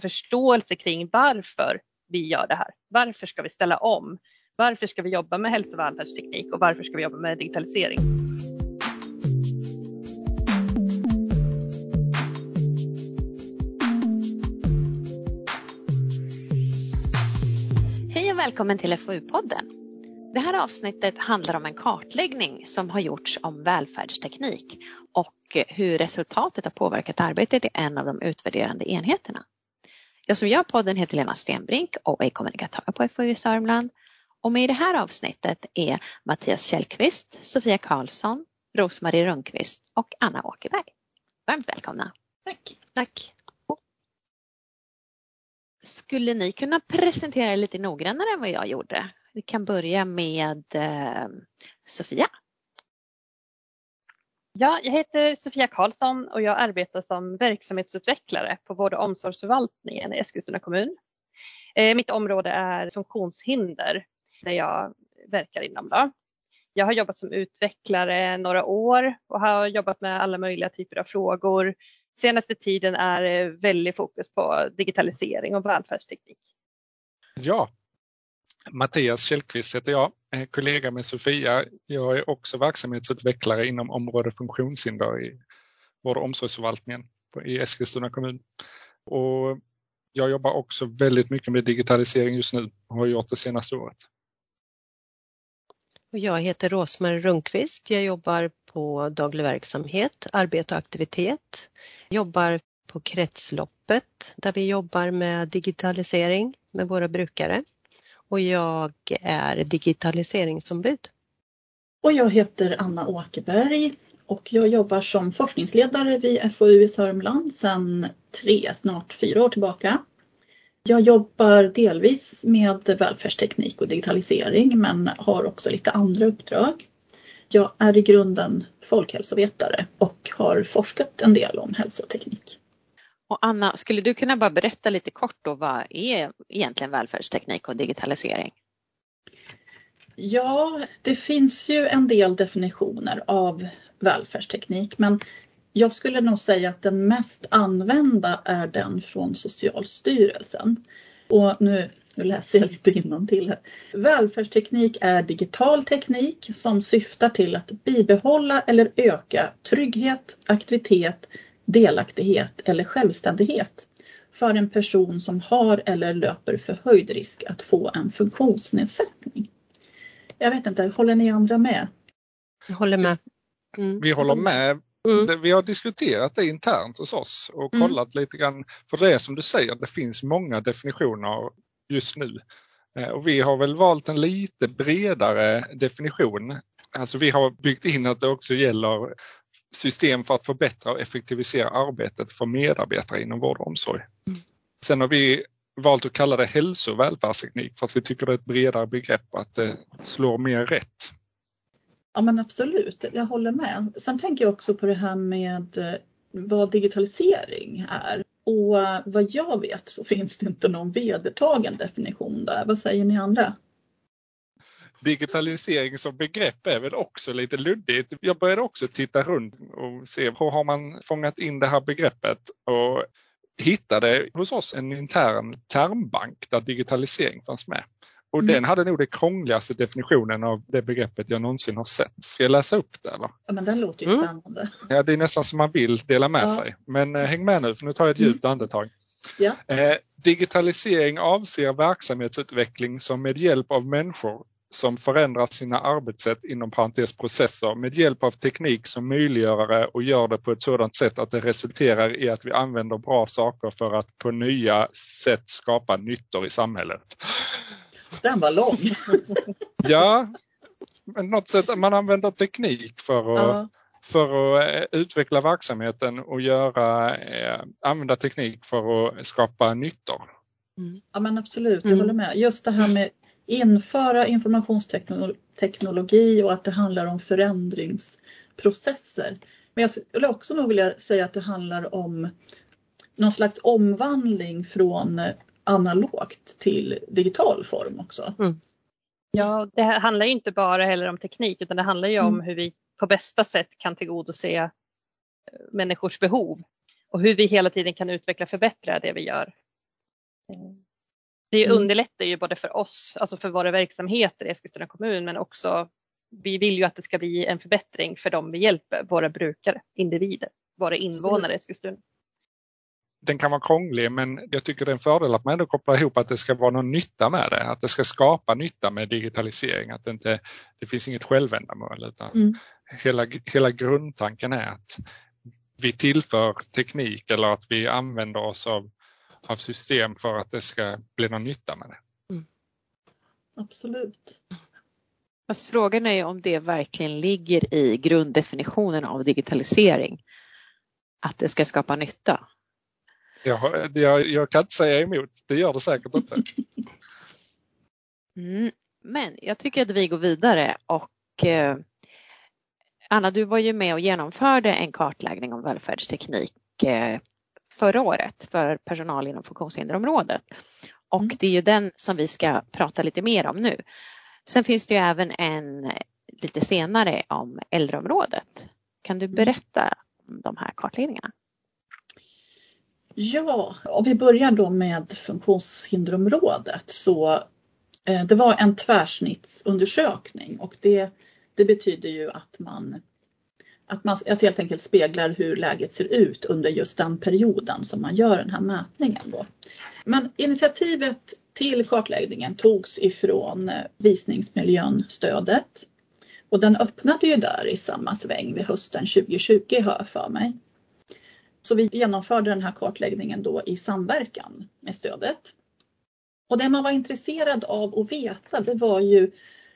förståelse kring varför vi gör det här. Varför ska vi ställa om? Varför ska vi jobba med hälso och välfärdsteknik och varför ska vi jobba med digitalisering? Hej och välkommen till FoU-podden. Det här avsnittet handlar om en kartläggning som har gjorts om välfärdsteknik och hur resultatet har påverkat arbetet i en av de utvärderande enheterna. Jag som gör podden heter Lena Stenbrink och är kommunikatör på FoU Sörmland. Och med i det här avsnittet är Mattias Källqvist, Sofia Karlsson, Rosmarie Rundqvist och Anna Åkerberg. Varmt välkomna. Tack. Tack. Skulle ni kunna presentera er lite noggrannare än vad jag gjorde? Vi kan börja med eh, Sofia. Ja, jag heter Sofia Karlsson och jag arbetar som verksamhetsutvecklare på vård och omsorgsförvaltningen i Eskilstuna kommun. Eh, mitt område är funktionshinder där jag verkar inom. Då. Jag har jobbat som utvecklare några år och har jobbat med alla möjliga typer av frågor. Senaste tiden är eh, väldigt fokus på digitalisering och välfärdsteknik. Ja, Mattias Källqvist heter jag, är kollega med Sofia. Jag är också verksamhetsutvecklare inom området funktionshinder i vård och omsorgsförvaltningen i Eskilstuna kommun. Och jag jobbar också väldigt mycket med digitalisering just nu och har gjort det senaste året. Jag heter Rosmarie Rundqvist. Jag jobbar på daglig verksamhet, arbete och aktivitet. Jobbar på Kretsloppet där vi jobbar med digitalisering med våra brukare och jag är digitaliseringsombud. Och jag heter Anna Åkerberg och jag jobbar som forskningsledare vid FoU i Sörmland sedan tre, snart fyra år tillbaka. Jag jobbar delvis med välfärdsteknik och digitalisering men har också lite andra uppdrag. Jag är i grunden folkhälsovetare och har forskat en del om hälsoteknik. Och Anna, skulle du kunna bara berätta lite kort då vad är egentligen välfärdsteknik och digitalisering? Ja, det finns ju en del definitioner av välfärdsteknik men jag skulle nog säga att den mest använda är den från Socialstyrelsen. Och nu, nu läser jag lite innantill här. Välfärdsteknik är digital teknik som syftar till att bibehålla eller öka trygghet, aktivitet, delaktighet eller självständighet för en person som har eller löper förhöjd risk att få en funktionsnedsättning. Jag vet inte, håller ni andra med? Jag håller med. Mm. Vi håller med. Mm. Vi har diskuterat det internt hos oss och mm. kollat mm. lite grann. För det är som du säger, det finns många definitioner just nu. Eh, och vi har väl valt en lite bredare definition. Alltså vi har byggt in att det också gäller system för att förbättra och effektivisera arbetet för medarbetare inom vård och omsorg. Mm. Sen har vi valt att kalla det hälso och välfärdsteknik för att vi tycker det är ett bredare begrepp att det slår mer rätt. Ja men absolut, jag håller med. Sen tänker jag också på det här med eh, vad digitalisering är. Och eh, vad jag vet så finns det inte någon vedertagen definition där. Vad säger ni andra? Digitalisering som begrepp är väl också lite luddigt. Jag började också titta runt och se hur har man fångat in det här begreppet och hittade hos oss en intern termbank där digitalisering fanns med. Och mm. den hade nog den krångligaste definitionen av det begreppet jag någonsin har sett. Ska jag läsa upp det eller? Ja men den låter ju mm. spännande. Ja det är nästan som man vill dela med ja. sig. Men eh, häng med nu för nu tar jag ett djupt mm. andetag. Ja. Eh, digitalisering avser verksamhetsutveckling som med hjälp av människor som förändrat sina arbetssätt inom parentes processer med hjälp av teknik som möjliggörare och gör det på ett sådant sätt att det resulterar i att vi använder bra saker för att på nya sätt skapa nyttor i samhället. Den var lång. ja, men något sätt att man använder teknik för att, ja. för att eh, utveckla verksamheten och göra, eh, använda teknik för att skapa nyttor. Mm. Ja men absolut, jag mm. håller med. Just det här med införa informationsteknologi och att det handlar om förändringsprocesser. Men jag skulle också nog vilja säga att det handlar om någon slags omvandling från analogt till digital form också. Mm. Ja, det handlar inte bara heller om teknik utan det handlar ju om mm. hur vi på bästa sätt kan tillgodose eh, människors behov och hur vi hela tiden kan utveckla och förbättra det vi gör Det mm. underlättar ju både för oss, alltså för våra verksamheter i Eskilstuna kommun, men också vi vill ju att det ska bli en förbättring för dem vi hjälper, våra brukare, individer, våra invånare i Eskilstuna. Den kan vara krånglig men jag tycker det är en fördel att man ändå kopplar ihop att det ska vara någon nytta med det, att det ska skapa nytta med digitalisering, att det inte det finns inget självändamål utan mm. hela, hela grundtanken är att vi tillför teknik eller att vi använder oss av, av system för att det ska bli någon nytta med det. Mm. Absolut. Fast frågan är ju om det verkligen ligger i grunddefinitionen av digitalisering. Att det ska skapa nytta. Jag, jag, jag kan inte säga emot, det gör det säkert inte. Mm, men jag tycker att vi går vidare och eh, Anna, du var ju med och genomförde en kartläggning om välfärdsteknik eh, förra året för personal inom funktionshinderområdet. Och mm. det är ju den som vi ska prata lite mer om nu. Sen finns det ju även en lite senare om äldreområdet. Kan du mm. berätta om de här kartläggningarna? Ja, om vi börjar då med funktionshinderområdet så eh, det var en tvärsnittsundersökning och det, det betyder ju att man att man alltså helt enkelt speglar hur läget ser ut under just den perioden som man gör den här mätningen. Då. Men initiativet till kartläggningen togs ifrån eh, visningsmiljön-stödet. Och den öppnade ju där i samma sväng vid hösten 2020 har jag för mig. Så vi genomförde den här kartläggningen då i samverkan med stödet. Och det man var intresserad av att veta det var ju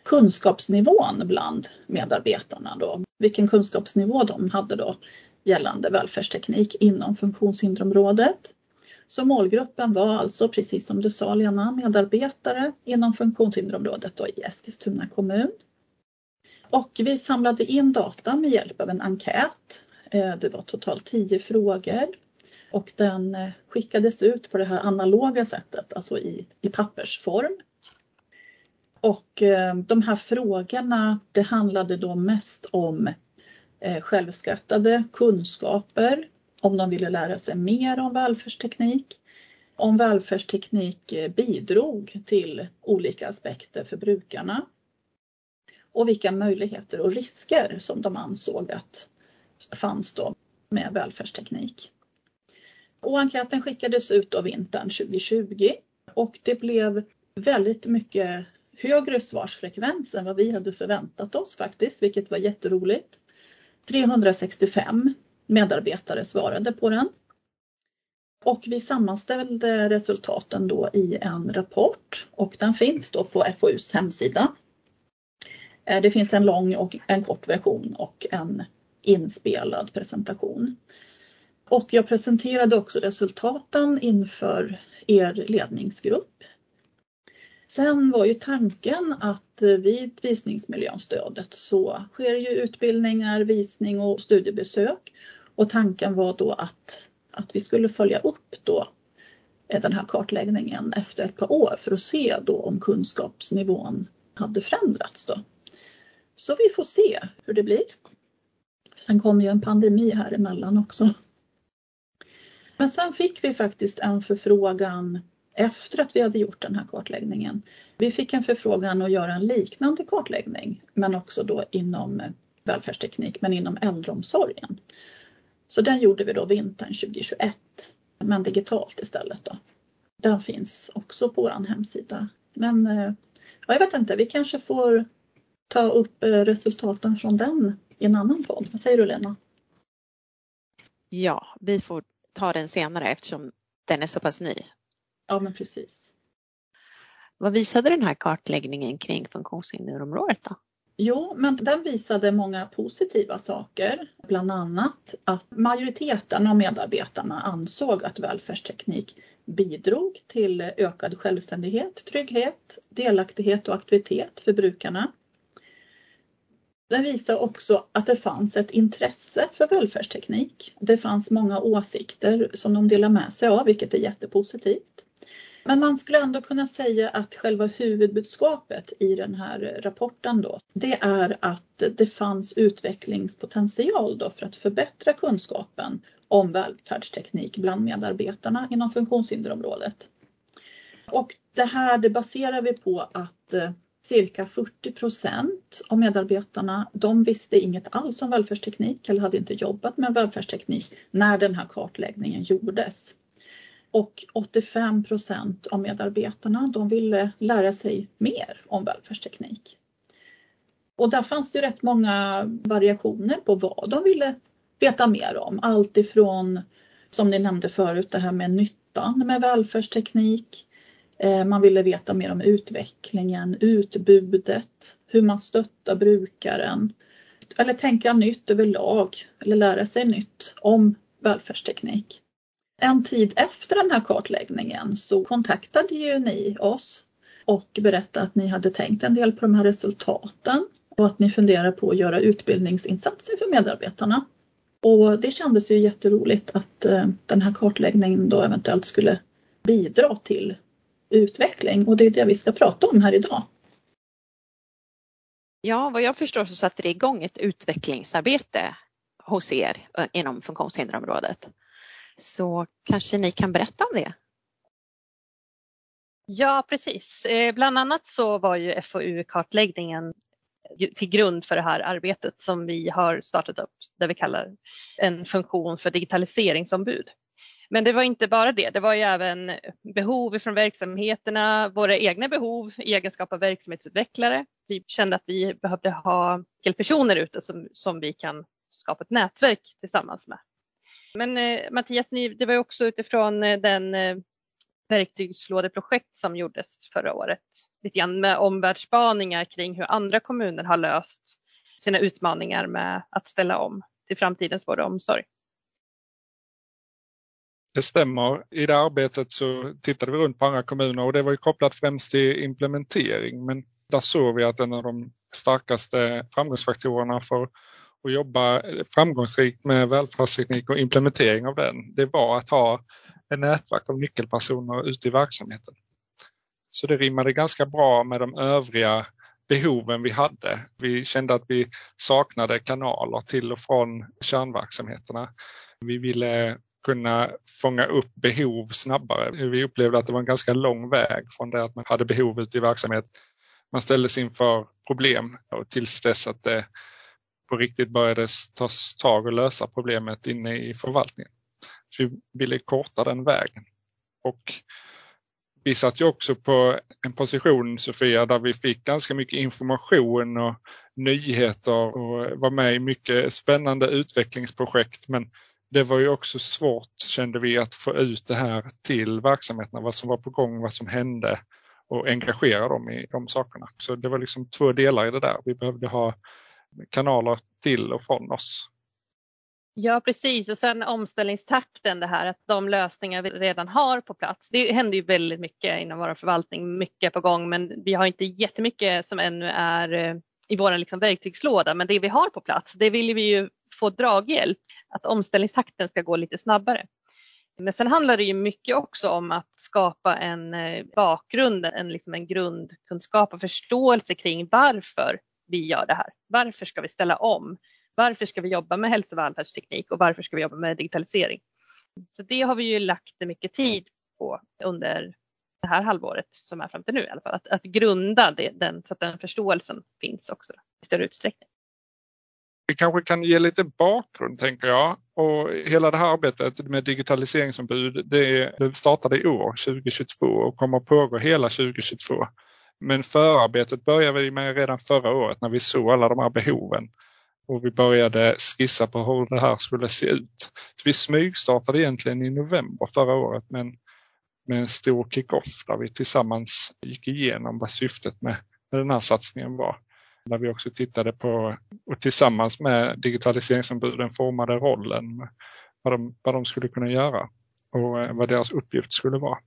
kunskapsnivån bland medarbetarna då. Vilken kunskapsnivå de hade då gällande välfärdsteknik inom funktionshinderområdet. Så målgruppen var alltså, precis som du sa Lena, medarbetare inom funktionshinderområdet då i Eskilstuna kommun. Och vi samlade in data med hjälp av en enkät. Eh, det var totalt tio frågor och den eh, skickades ut på det här analoga sättet, alltså i, i pappersform. Och eh, de här frågorna, det handlade då mest om eh, självskattade kunskaper om de ville lära sig mer om välfärdsteknik, om välfärdsteknik eh, bidrog till olika aspekter för brukarna och vilka möjligheter och risker som de ansåg att fanns då med välfärdsteknik. Och enkäten skickades ut av vintern 2020 och det blev väldigt mycket högre svarsfrekvens än vad vi hade förväntat oss faktiskt, vilket var jätteroligt. 365 medarbetare svarade på den. Och vi sammanställde resultaten då i en rapport och den finns då på FoUs hemsida. Eh, det finns en lång och en kort version och en inspelad presentation. Och jag presenterade också resultaten inför er ledningsgrupp. Sen var ju tanken att eh, vid visningsmiljönstödet så sker ju utbildningar, visning och studiebesök och tanken var då att, att vi skulle följa upp då eh, den här kartläggningen efter ett par år för att se då om kunskapsnivån hade förändrats. Då. Så vi får se hur det blir. Sen kom ju en pandemi här emellan också. Men sen fick vi faktiskt en förfrågan efter att vi hade gjort den här kartläggningen. Vi fick en förfrågan att göra en liknande kartläggning men också då inom eh, välfärdsteknik men inom äldreomsorgen. Så den gjorde vi då vintern 2021, men digitalt istället. Då. Den finns också på vår hemsida. Men eh, ja, jag vet inte, vi kanske får ta upp eh, resultaten från den i en annan podd. Vad säger du Lena? Ja, vi får ta den senare eftersom den är så pass ny. Ja, men precis. Vad visade den här kartläggningen kring funktionshinderområdet då? Jo, men den visade många positiva saker. Bland annat att majoriteten av medarbetarna ansåg att välfärdsteknik bidrog till ökad självständighet, trygghet, delaktighet och aktivitet för brukarna. Den visar också att det fanns ett intresse för välfärdsteknik. Det fanns många åsikter som de delar med sig av, vilket är jättepositivt. Men man skulle ändå kunna säga att själva huvudbudskapet i den här rapporten då, det är att det fanns utvecklingspotential då för att förbättra kunskapen om välfärdsteknik bland medarbetarna inom funktionshinderområdet. Och det här det baserar vi på att eh, cirka 40 procent av medarbetarna de visste inget alls om välfärdsteknik eller hade inte jobbat med välfärdsteknik när den här kartläggningen gjordes. Och 85 procent av medarbetarna de ville lära sig mer om välfärdsteknik. Och där fanns det rätt många variationer på vad de ville veta mer om. Allt ifrån, som ni nämnde förut, det här med nyttan med välfärdsteknik. Eh, man ville veta mer om utvecklingen, utbudet, hur man stöttar brukaren. Eller tänka nytt överlag, eller lära sig nytt om välfärdsteknik. En tid efter den här kartläggningen så kontaktade ju ni oss och berättade att ni hade tänkt en del på de här resultaten och att ni funderar på att göra utbildningsinsatser för medarbetarna. Och det kändes ju jätteroligt att eh, den här kartläggningen då eventuellt skulle bidra till utveckling och det är det vi ska prata om här idag. Ja, vad jag förstår så satte det igång ett utvecklingsarbete hos er inom funktionshinderområdet. Så kanske ni kan berätta om det? Ja, precis. Eh, bland annat så var ju FoU-kartläggningen till grund för det här arbetet som vi har startat upp där vi kallar en funktion för digitaliseringsombud. Men det var inte bara det, det var ju även behov från verksamheterna, våra egna behov i egenskap av verksamhetsutvecklare. Vi kände att vi behövde ha personer ute som, som vi kan skapa ett nätverk tillsammans med. Men eh, Mattias, ni, det var också utifrån eh, den eh, verktygslådeprojekt som gjordes förra året. Lite grann med omvärldsspaningar kring hur andra kommuner har löst sina utmaningar med att ställa om till framtidens vård och omsorg. Det stämmer. I det arbetet så tittade vi runt på andra kommuner och det var ju kopplat främst till implementering men där såg vi att en av de starkaste framgångsfaktorerna för och jobba framgångsrikt med välfärdsteknik och implementering av den, det var att ha ett nätverk av nyckelpersoner ute i verksamheten. Så det rimmade ganska bra med de övriga behoven vi hade. Vi kände att vi saknade kanaler till och från kärnverksamheterna. Vi ville kunna fånga upp behov snabbare. Vi upplevde att det var en ganska lång väg från det att man hade behov ute i verksamhet. Man ställdes inför problem och tills dess att det på riktigt började tas tag och lösa problemet inne i förvaltningen. Så vi ville korta den vägen. Och vi satt ju också på en position, Sofia, där vi fick ganska mycket information och nyheter och var med i mycket spännande utvecklingsprojekt. Men det var ju också svårt, kände vi, att få ut det här till verksamheterna, vad som var på gång, vad som hände och engagera dem i de sakerna. Så det var liksom två delar i det där. Vi behövde ha kanaler till och från oss. Ja precis och sen omställningstakten det här att de lösningar vi redan har på plats. Det händer ju väldigt mycket inom vår förvaltning, mycket på gång men vi har inte jättemycket som ännu är eh, i vår liksom verktygslåda men det vi har på plats det vill vi ju få draghjälp att omställningstakten ska gå lite snabbare. Men sen handlar det ju mycket också om att skapa en eh, bakgrund, en, liksom en grundkunskap och förståelse kring varför vi gör det här. Varför ska vi ställa om? Varför ska vi jobba med hälso och välfärdsteknik och varför ska vi jobba med digitalisering? Så det har vi ju lagt mycket tid på under det här halvåret som är fram till nu i alla fall. Att, att grunda det, den, så att den förståelsen finns också i större utsträckning. Vi kanske kan ge lite bakgrund tänker jag. Och hela det här arbetet med digitaliseringsombud det, det startade i år 2022 och kommer att pågå hela 2022. Men förarbetet började vi med redan förra året när vi såg alla de här behoven och vi började skissa på hur det här skulle se ut. Så vi smygstartade egentligen i november förra året med en, med en stor kick-off där vi tillsammans gick igenom vad syftet med, med den här satsningen var. Där vi också tittade på och tillsammans med digitaliseringsombuden formade rollen, vad de, vad de skulle kunna göra och eh, vad deras uppgift skulle vara.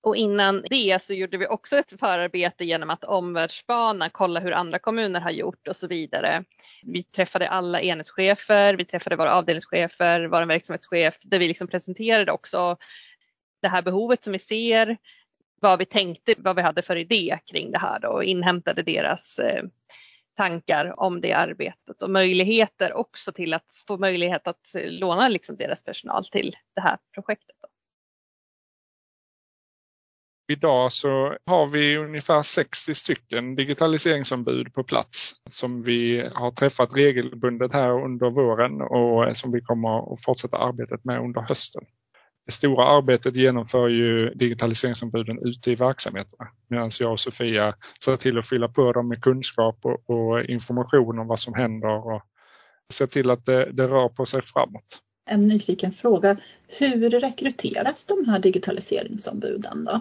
Och innan det så gjorde vi också ett förarbete genom att omvärldsspana, kolla hur andra kommuner har gjort och så vidare. Vi träffade alla enhetschefer, vi träffade våra avdelningschefer, vår verksamhetschef där vi liksom presenterade också det här behovet som vi ser, vad vi tänkte, vad vi hade för idé kring det här då, och inhämtade deras eh, tankar om det arbetet och möjligheter också till att få möjlighet att eh, låna liksom deras personal till det här projektet. Idag så har vi ungefär 60 stycken digitaliseringsombud på plats som vi har träffat regelbundet här under våren och som vi kommer att fortsätta arbetet med under hösten. Det stora arbetet genomför ju digitaliseringsombuden ute i verksamheterna medan jag och Sofia ser till att fylla på dem med kunskap och, och information om vad som händer och se till att det, det rör på sig framåt. En nyfiken fråga. Hur rekryteras de här digitaliseringsombuden då?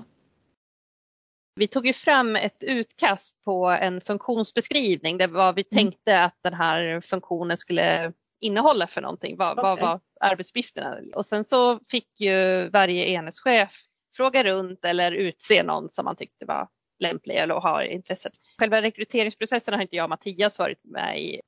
Vi tog ju fram ett utkast på en funktionsbeskrivning där vad vi mm. tänkte att den här funktionen skulle innehålla för någonting. Vad, okay. vad var arbetsuppgifterna? Och sen så fick ju varje enhetschef fråga runt eller utse någon som man tyckte var lämplig eller har intresset. Själva rekryteringsprocessen har inte jag och Mattias varit med i.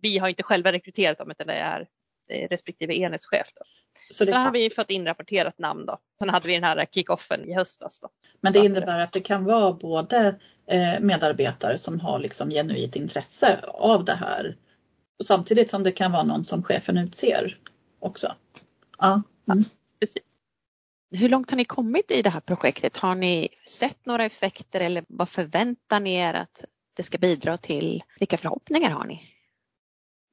Vi har inte själva rekryterat dem utan det är respektive enhetschef. Då. Så det Sen har vi fått inrapporterat namn då. Sen hade vi den här kickoffen i höstas. Då. Men det innebär att det kan vara både eh, medarbetare som har liksom genuint intresse av det här samtidigt som det kan vara någon som chefen utser också. Ja, mm. precis. Hur långt har ni kommit i det här projektet? Har ni sett några effekter eller vad förväntar ni er att det ska bidra till? Vilka förhoppningar har ni?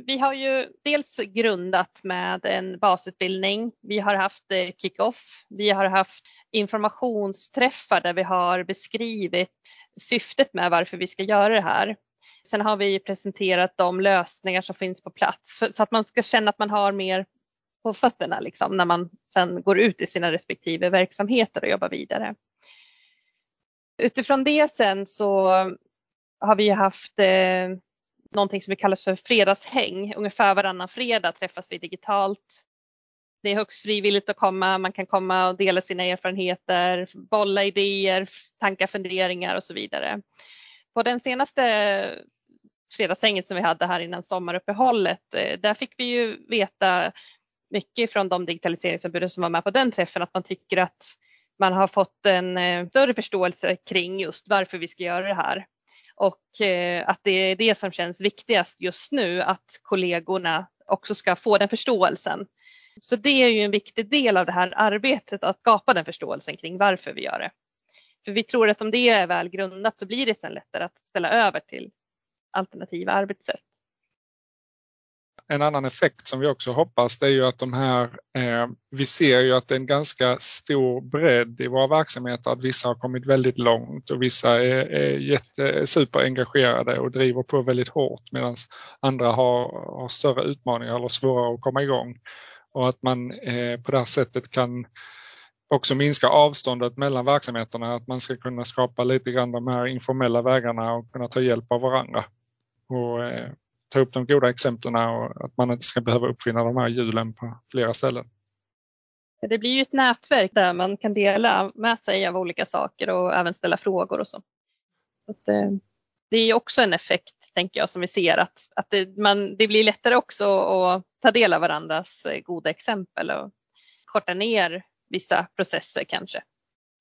Vi har ju dels grundat med en basutbildning. Vi har haft eh, kick-off. Vi har haft informationsträffar där vi har beskrivit syftet med varför vi ska göra det här. Sen har vi presenterat de lösningar som finns på plats så att man ska känna att man har mer på fötterna liksom, när man sen går ut i sina respektive verksamheter och jobbar vidare. Utifrån det sen så har vi haft eh, någonting som vi kallar för fredagshäng. Ungefär varannan fredag träffas vi digitalt. Det är högst frivilligt att komma, man kan komma och dela sina erfarenheter, bolla idéer, tankar, funderingar och så vidare. På den senaste fredagshänget som vi hade här innan sommaruppehållet, eh, där fick vi ju veta mycket från de digitaliseringsombuden som var med på den träffen att man tycker att man har fått en eh, större förståelse kring just varför vi ska göra det här. Och eh, att det är det som känns viktigast just nu, att kollegorna också ska få den förståelsen. Så det är ju en viktig del av det här arbetet, att skapa den förståelsen kring varför vi gör det. För vi tror att om det är väl grundat så blir det sen lättare att ställa över till alternativa arbetssätt. En annan effekt som vi också hoppas det är ju att de här, eh, vi ser ju att det är en ganska stor bredd i våra verksamheter, att vissa har kommit väldigt långt och vissa är, är jätte, superengagerade och driver på väldigt hårt medan andra har, har större utmaningar eller svårare att komma igång. Och att man eh, på det här sättet kan också minska avståndet mellan verksamheterna, att man ska kunna skapa lite grann de här informella vägarna och kunna ta hjälp av varandra. Och eh, ta upp de goda exemplen och att man inte ska behöva uppfinna de här hjulen på flera ställen. Det blir ju ett nätverk där man kan dela med sig av olika saker och även ställa frågor och så. så att, eh, det är också en effekt, tänker jag, som vi ser att, att det, man, det blir lättare också att ta del av varandras eh, goda exempel och korta ner vissa processer kanske.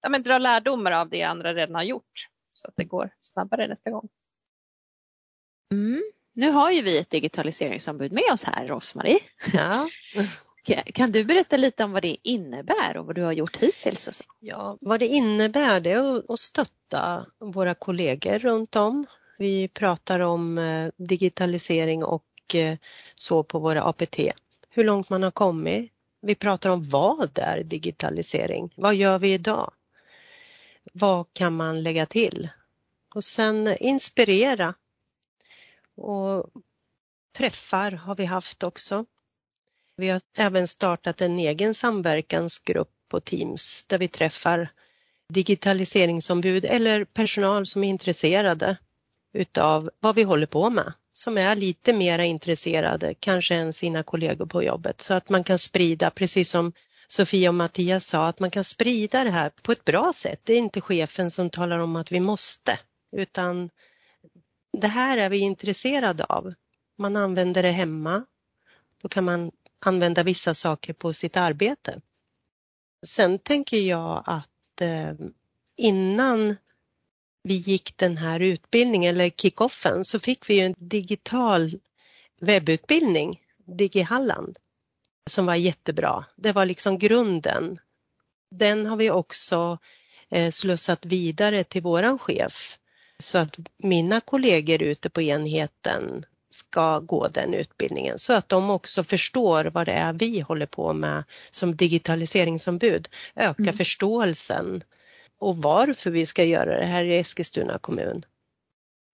Ja, men dra lärdomar av det andra redan har gjort så att det går snabbare nästa gång. Mm. Nu har ju vi ett digitaliseringsombud med oss här, Rosmarie. Ja. Kan du berätta lite om vad det innebär och vad du har gjort hittills? Ja, vad det innebär det är att stötta våra kollegor runt om. Vi pratar om eh, digitalisering och eh, så på våra APT. Hur långt man har kommit. Vi pratar om vad är digitalisering? Vad gör vi idag? Vad kan man lägga till? Och sen inspirera och träffar har vi haft också. Vi har även startat en egen samverkansgrupp på Teams där vi träffar digitaliseringsombud eller personal som är intresserade utav vad vi håller på med, som är lite mera intresserade kanske än sina kollegor på jobbet så att man kan sprida, precis som Sofia och Mattias sa, att man kan sprida det här på ett bra sätt. Det är inte chefen som talar om att vi måste, utan det här är vi intresserade av. Man använder det hemma. Då kan man använda vissa saker på sitt arbete. Sen tänker jag att eh, innan vi gick den här utbildningen eller kickoffen så fick vi en digital webbutbildning, Digi Halland, som var jättebra. Det var liksom grunden. Den har vi också eh, slussat vidare till våran chef så att mina kollegor ute på enheten ska gå den utbildningen så att de också förstår vad det är vi håller på med som digitaliseringsombud. Öka mm. förståelsen och varför vi ska göra det här i Eskilstuna kommun.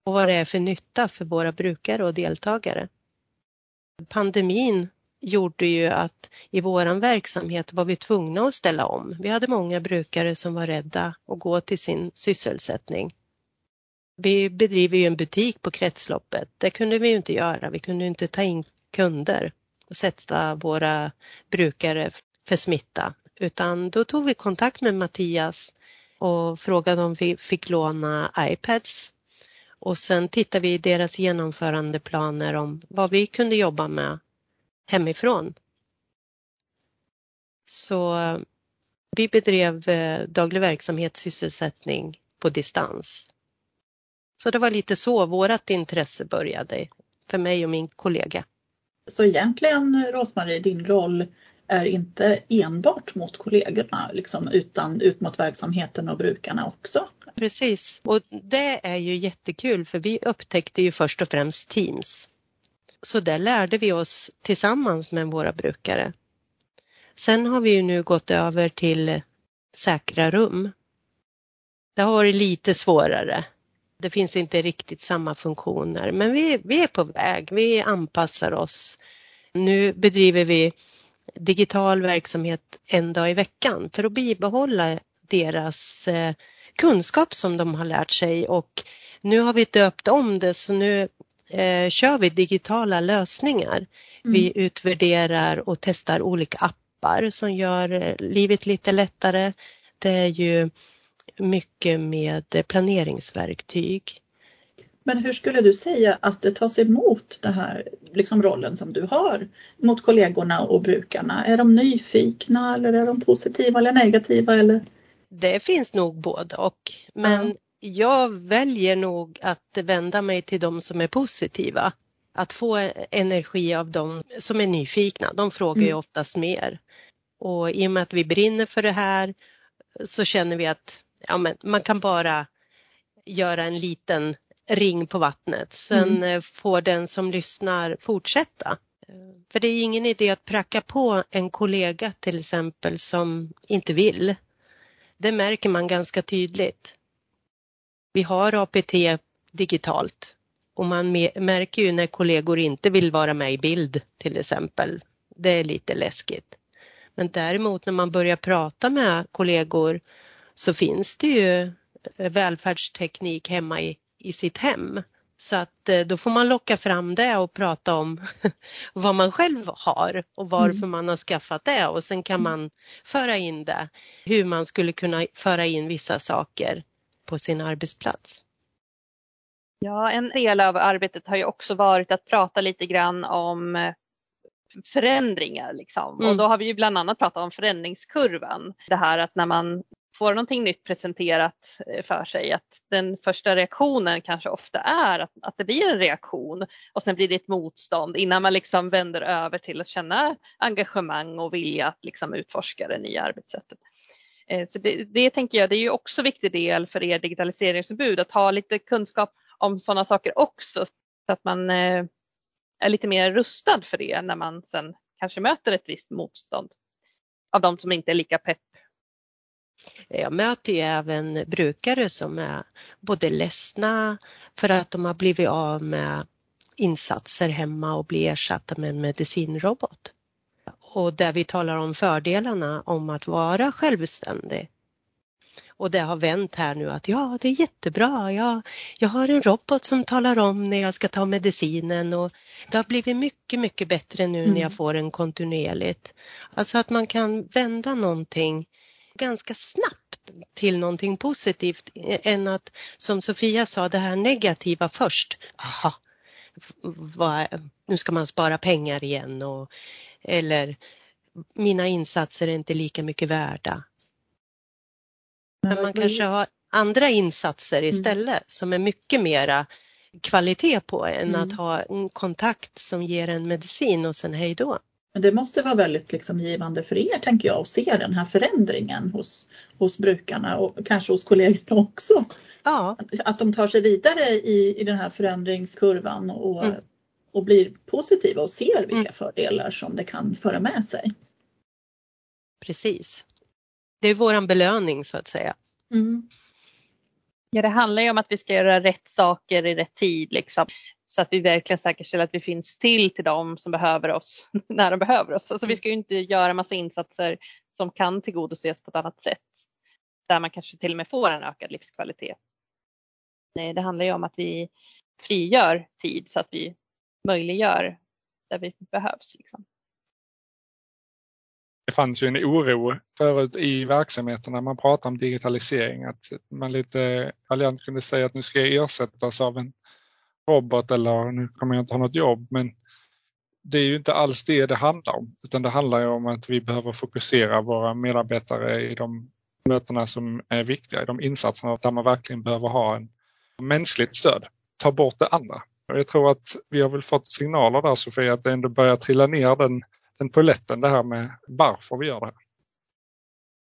Och vad det är för nytta för våra brukare och deltagare. Pandemin gjorde ju att i våran verksamhet var vi tvungna att ställa om. Vi hade många brukare som var rädda att gå till sin sysselsättning. Vi bedriver ju en butik på kretsloppet. Det kunde vi ju inte göra. Vi kunde inte ta in kunder och sätta våra brukare för smitta. Utan då tog vi kontakt med Mattias och frågade om vi fick låna iPads. Och sen tittade vi i deras genomförandeplaner om vad vi kunde jobba med hemifrån. Så eh, vi bedrev eh, daglig verksamhet sysselsättning på distans. Så det var lite så vårat intresse började för mig och min kollega. Så egentligen Rosmarie, din roll är inte enbart mot kollegorna liksom, utan ut mot verksamheten och brukarna också? Precis, och det är ju jättekul för vi upptäckte ju först och främst Teams. Så där lärde vi oss tillsammans med våra brukare. Sen har vi ju nu gått över till säkra rum. Det har varit lite svårare det finns inte riktigt samma funktioner men vi, vi är på väg, vi anpassar oss. Nu bedriver vi digital verksamhet en dag i veckan för att bibehålla deras eh, kunskap som de har lärt sig och nu har vi döpt om det så nu eh, kör vi digitala lösningar. Mm. Vi utvärderar och testar olika appar som gör eh, livet lite lättare. Det är ju mycket med planeringsverktyg. Men hur skulle du säga att det tas emot den här liksom rollen som du har mot kollegorna och brukarna? Är de nyfikna eller är de positiva eller negativa? Eller? Det finns nog både och. Men ja. jag väljer nog att vända mig till de som är positiva. Att få energi av de som är nyfikna. De frågar mm. ju oftast mer. Och i och med att vi brinner för det här så känner vi att ja, men man kan bara göra en liten ring på vattnet. Sen mm. Eh, får den som lyssnar fortsätta. För det är ingen idé att pracka på en kollega till exempel som inte vill. Det märker man ganska tydligt. Vi har APT digitalt och man märker ju när kollegor inte vill vara med i bild till exempel. Det är lite läskigt. Men däremot när man börjar prata med kollegor så finns det ju eh, välfärdsteknik hemma i, i sitt hem. Så att eh, då får man locka fram det och prata om vad man själv har och varför mm. man har skaffat det och sen kan man föra in det, hur man skulle kunna föra in vissa saker på sin arbetsplats. Ja, en del av arbetet har ju också varit att prata lite grann om eh, förändringar liksom. Mm. och då har vi ju bland annat pratat om förändringskurvan. Det här att när man får någonting nytt presenterat eh, för sig att den första reaktionen kanske ofta är att, att det blir en reaktion och sen blir det ett motstånd innan man liksom vänder över till att känna engagemang och vilja att liksom utforska det nya arbetssättet. Eh, så det, det tänker jag, det är ju också viktig del för er digitaliseringsförbud att ha lite kunskap om sådana saker också så att man eh, är lite mer rustad för det när man sen kanske möter ett visst motstånd av de som inte är lika pepp jag möter ju även brukare som är både ledsna för att de har blivit av med insatser hemma och blir ersatta med en medicinrobot. Och där vi talar om fördelarna om att vara självständig. Och det har vänt här nu att ja, det är jättebra. Jag, jag har en robot som talar om när jag ska ta medicinen och det har blivit mycket, mycket bättre nu mm. när jag får den kontinuerligt. Alltså att man kan vända någonting ganska snabbt till någonting positivt än att som Sofia sa det här negativa först. Aha, vad, nu ska man spara pengar igen och eller mina insatser är inte lika mycket värda. Men man kanske har andra insatser mm. istället mm. som är mycket mera kvalitet på än mm. att ha en kontakt som ger en medicin och sen hej då. Men det måste vara väldigt liksom givande för er tänker jag att se den här förändringen hos, hos brukarna och kanske hos kollegorna också. Ja. Att, att de tar sig vidare i, i den här förändringskurvan och, mm. och blir positiva och ser vilka mm. fördelar som det kan föra med sig. Precis. Det är våran belöning så att säga. Mm. Ja, det handlar ju om att vi ska göra rätt saker i rätt tid liksom. Så att vi verkligen säkerställer att vi finns till till dem som behöver oss när de behöver oss. Alltså vi ska ju inte göra massa insatser som kan tillgodoses på ett annat sätt. Där man kanske till och med får en ökad livskvalitet. Nej, det handlar ju om att vi frigör tid så att vi möjliggör där vi behövs. Liksom. Det fanns ju en oro förut i verksamheten när man pratar om digitalisering att man lite alliant kunde säga att nu ska jag ersättas av en robot eller nu kommer jag inte ha något jobb. Men det är ju inte alls det det handlar om, utan det handlar ju om att vi behöver fokusera våra medarbetare i de mötena som är viktiga, i de insatserna där man verkligen behöver ha en mänskligt stöd. Ta bort det andra. Jag tror att vi har väl fått signaler där Sofia att det ändå börjar trilla ner den, den poletten det här med varför vi gör det här.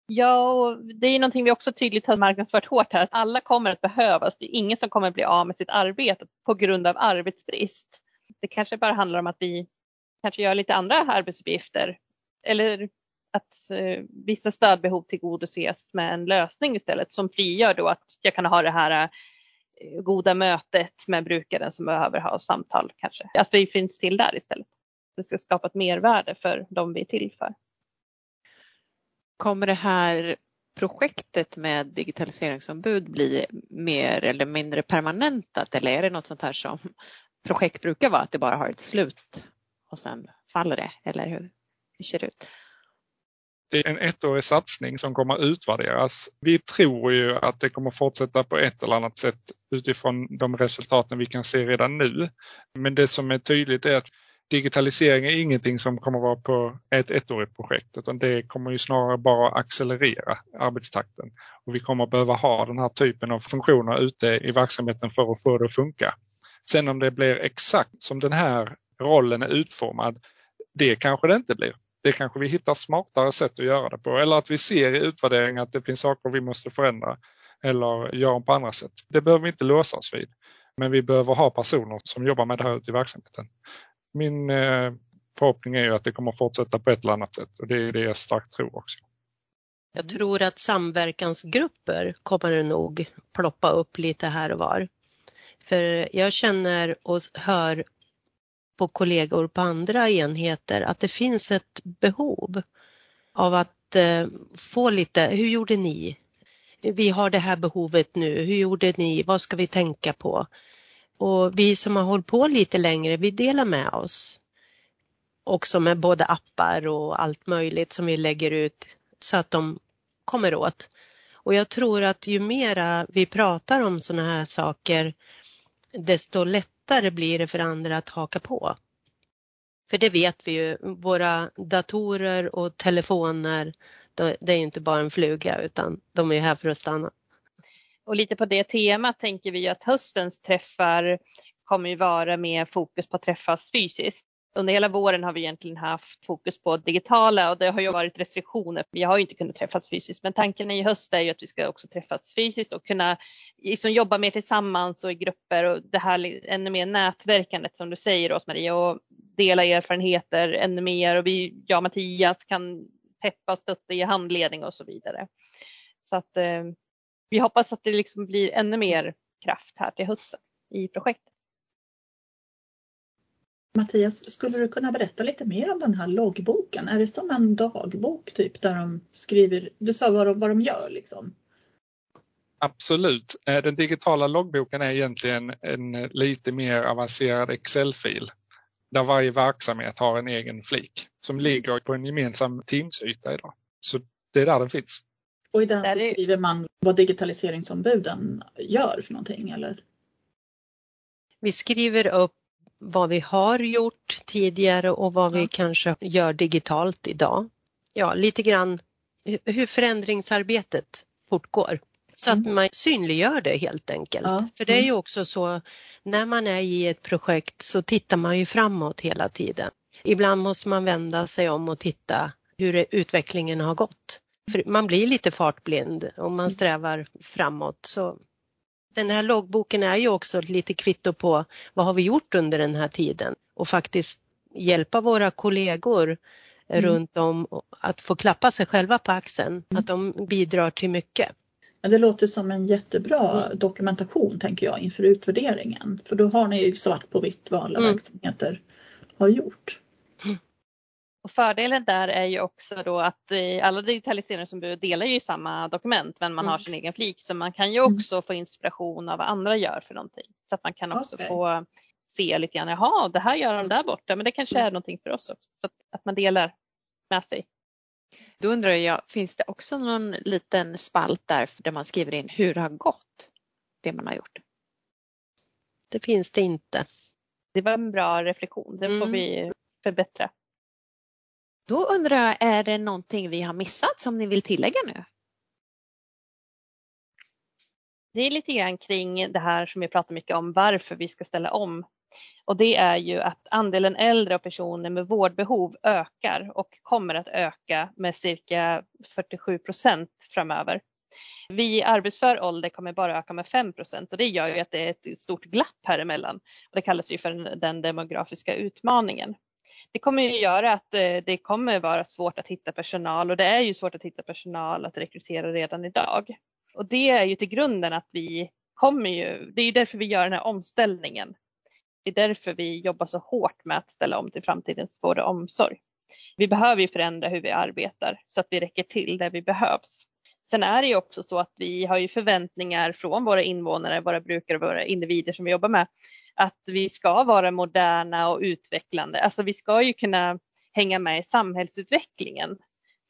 Ja, och det är ju någonting vi också tydligt har marknadsfört hårt här, att alla kommer att behövas. Det är ingen som kommer att bli av med sitt arbete på grund av arbetsbrist. Det kanske bara handlar om att vi kanske gör lite andra arbetsuppgifter eller att eh, vissa stödbehov tillgodoses med en lösning istället som frigör då att jag kan ha det här eh, goda mötet med brukaren som behöver ha samtal kanske. Att vi finns till där istället. Det ska skapa ett mervärde för de vi är till för. Kommer det här projektet med digitaliseringsombud bli mer eller mindre permanentat eller är det något sånt här som projekt brukar vara, att det bara har ett slut och sen faller det eller hur, hur ser det ut? Det är en ettårig satsning som kommer utvärderas. Vi tror ju att det kommer fortsätta på ett eller annat sätt utifrån de resultaten vi kan se redan nu. Men det som är tydligt är att digitalisering är ingenting som kommer vara på ett ettårigt projekt utan det kommer ju snarare bara accelerera arbetstakten. Och vi kommer behöva ha den här typen av funktioner ute i verksamheten för att få det att funka. Sen om det blir exakt som den här rollen är utformad, det kanske det inte blir. Det kanske vi hittar smartare sätt att göra det på eller att vi ser i utvärdering att det finns saker vi måste förändra eller göra på andra sätt. Det behöver vi inte låsa oss vid. Men vi behöver ha personer som jobbar med det här ute i verksamheten min eh, förhoppning är ju att det kommer fortsätta på ett eller annat sätt och det är det jag starkt tror också. Jag tror att samverkansgrupper kommer nog ploppa upp lite här och var. För jag känner och hör på kollegor på andra enheter att det finns ett behov av att eh, få lite, hur gjorde ni? Vi har det här behovet nu, hur gjorde ni? Vad ska vi tänka på? Och vi som har hållit på lite längre, vi delar med oss. Också med både appar och allt möjligt som vi lägger ut så att de kommer åt. Och jag tror att ju mera vi pratar om sådana här saker, desto lättare blir det för andra att haka på. För det vet vi ju, våra datorer och telefoner, det är inte bara en fluga utan de är här för att stanna. Och lite på det temat tänker vi att höstens träffar kommer ju vara med fokus på att träffas fysiskt. Under hela våren har vi egentligen haft fokus på digitala och det har ju varit restriktioner. Vi har ju inte kunnat träffas fysiskt men tanken i höst är ju att vi ska också träffas fysiskt och kunna liksom jobba mer tillsammans och i grupper och det här ännu mer nätverkandet som du säger Rosmarie och dela erfarenheter ännu mer och vi, jag och Mattias kan peppa och stötta i handledning och så vidare. Så att eh, vi hoppas att det liksom blir ännu mer kraft här till hösten i projektet. Mattias, skulle du kunna berätta lite mer om den här loggboken? Är det som en dagbok typ där de skriver, du sa vad de, vad de gör liksom? Absolut. Eh, den digitala loggboken är egentligen en lite mer avancerad Excel-fil där varje verksamhet har en egen flik som ligger på en gemensam Teams-yta idag. Så det är där den finns. Och i den så skriver man vad digitaliseringsombuden gör för någonting eller? Vi skriver upp vad vi har gjort tidigare och vad ja. vi kanske gör digitalt idag. Ja, lite grann hur förändringsarbetet fortgår. Så att mm. man synliggör det helt enkelt. Ja. För det är ju mm. också så när man är i ett projekt så tittar man ju framåt hela tiden. Ibland måste man vända sig om och titta hur utvecklingen har gått. Man blir lite fartblind om man strävar framåt. Så den här loggboken är ju också lite kvitto på vad har vi gjort under den här tiden och faktiskt hjälpa våra kollegor mm. runt om att få klappa sig själva på axeln, mm. att de bidrar till mycket. Det låter som en jättebra mm. dokumentation tänker jag inför utvärderingen. För då har ni svart på vitt vad alla mm. verksamheter har gjort. Och fördelen där är ju också då att alla digitaliseringsombud delar ju samma dokument men man mm. har sin egen flik så man kan ju mm. också få inspiration av vad andra gör för någonting. Så att man kan också okay. få se lite grann, jaha det här gör de där borta men det kanske är någonting för oss också. Så att, att man delar med sig. Då undrar jag, finns det också någon liten spalt där där man skriver in hur det har gått, det man har gjort? Det finns det inte. Det var en bra reflektion, det får mm. vi förbättra. Då undrar jag, är det någonting vi har missat som ni vill tillägga nu? Det är lite grann kring det här som vi pratar mycket om, varför vi ska ställa om. Och det är ju att andelen äldre och personer med vårdbehov ökar och kommer att öka med cirka 47 procent framöver. Vi i arbetsför ålder kommer bara öka med 5 procent och det gör ju att det är ett stort glapp här emellan. Och det kallas ju för den demografiska utmaningen det kommer ju göra att eh, det kommer vara svårt att hitta personal och det är ju svårt att hitta personal att rekrytera redan idag. Och det är ju till grunden att vi kommer ju, det är ju därför vi gör den här omställningen. Det är därför vi jobbar så hårt med att ställa om till framtidens vård och omsorg. Vi behöver ju förändra hur vi arbetar så att vi räcker till där vi behövs. Sen är det ju också så att vi har ju förväntningar från våra invånare, våra brukare och våra individer som vi jobbar med att vi ska vara moderna och utvecklande. Alltså vi ska ju kunna hänga med i samhällsutvecklingen.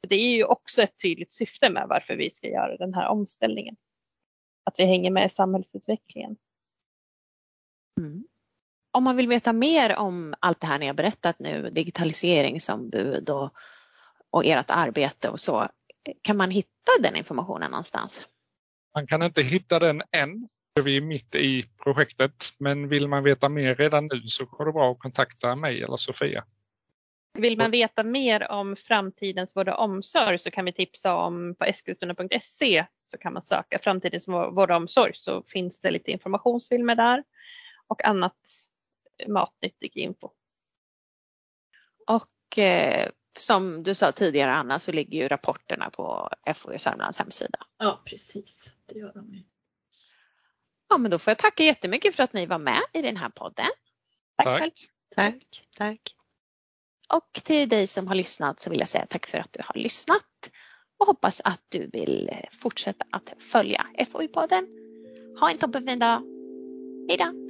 Så det är ju också ett tydligt syfte med varför vi ska göra den här omställningen. Att vi hänger med i samhällsutvecklingen. Mm. Om man vill veta mer om allt det här ni har berättat nu, digitaliseringsombud och, och ert arbete och så, kan man hitta den informationen någonstans? Man kan inte hitta den än, vi är mitt i projektet men vill man veta mer redan nu så går det bra att kontakta mig eller Sofia. Vill man veta mer om framtidens vård och omsorg så kan vi tipsa om på eskilstuna.se så kan man söka framtidens vård och omsorg så finns det lite informationsfilmer där och annat matnyttig info. Och eh, som du sa tidigare Anna så ligger ju rapporterna på FoU Sörmlands hemsida. Ja precis, det gör de. Ja, men då får jag tacka jättemycket för att ni var med i den här podden. Tack. Tack. Tack. tack. Och till dig som har lyssnat så vill jag säga tack för att du har lyssnat och hoppas att du vill fortsätta att följa FoU-podden. Ha en toppenfin dag. Hej då!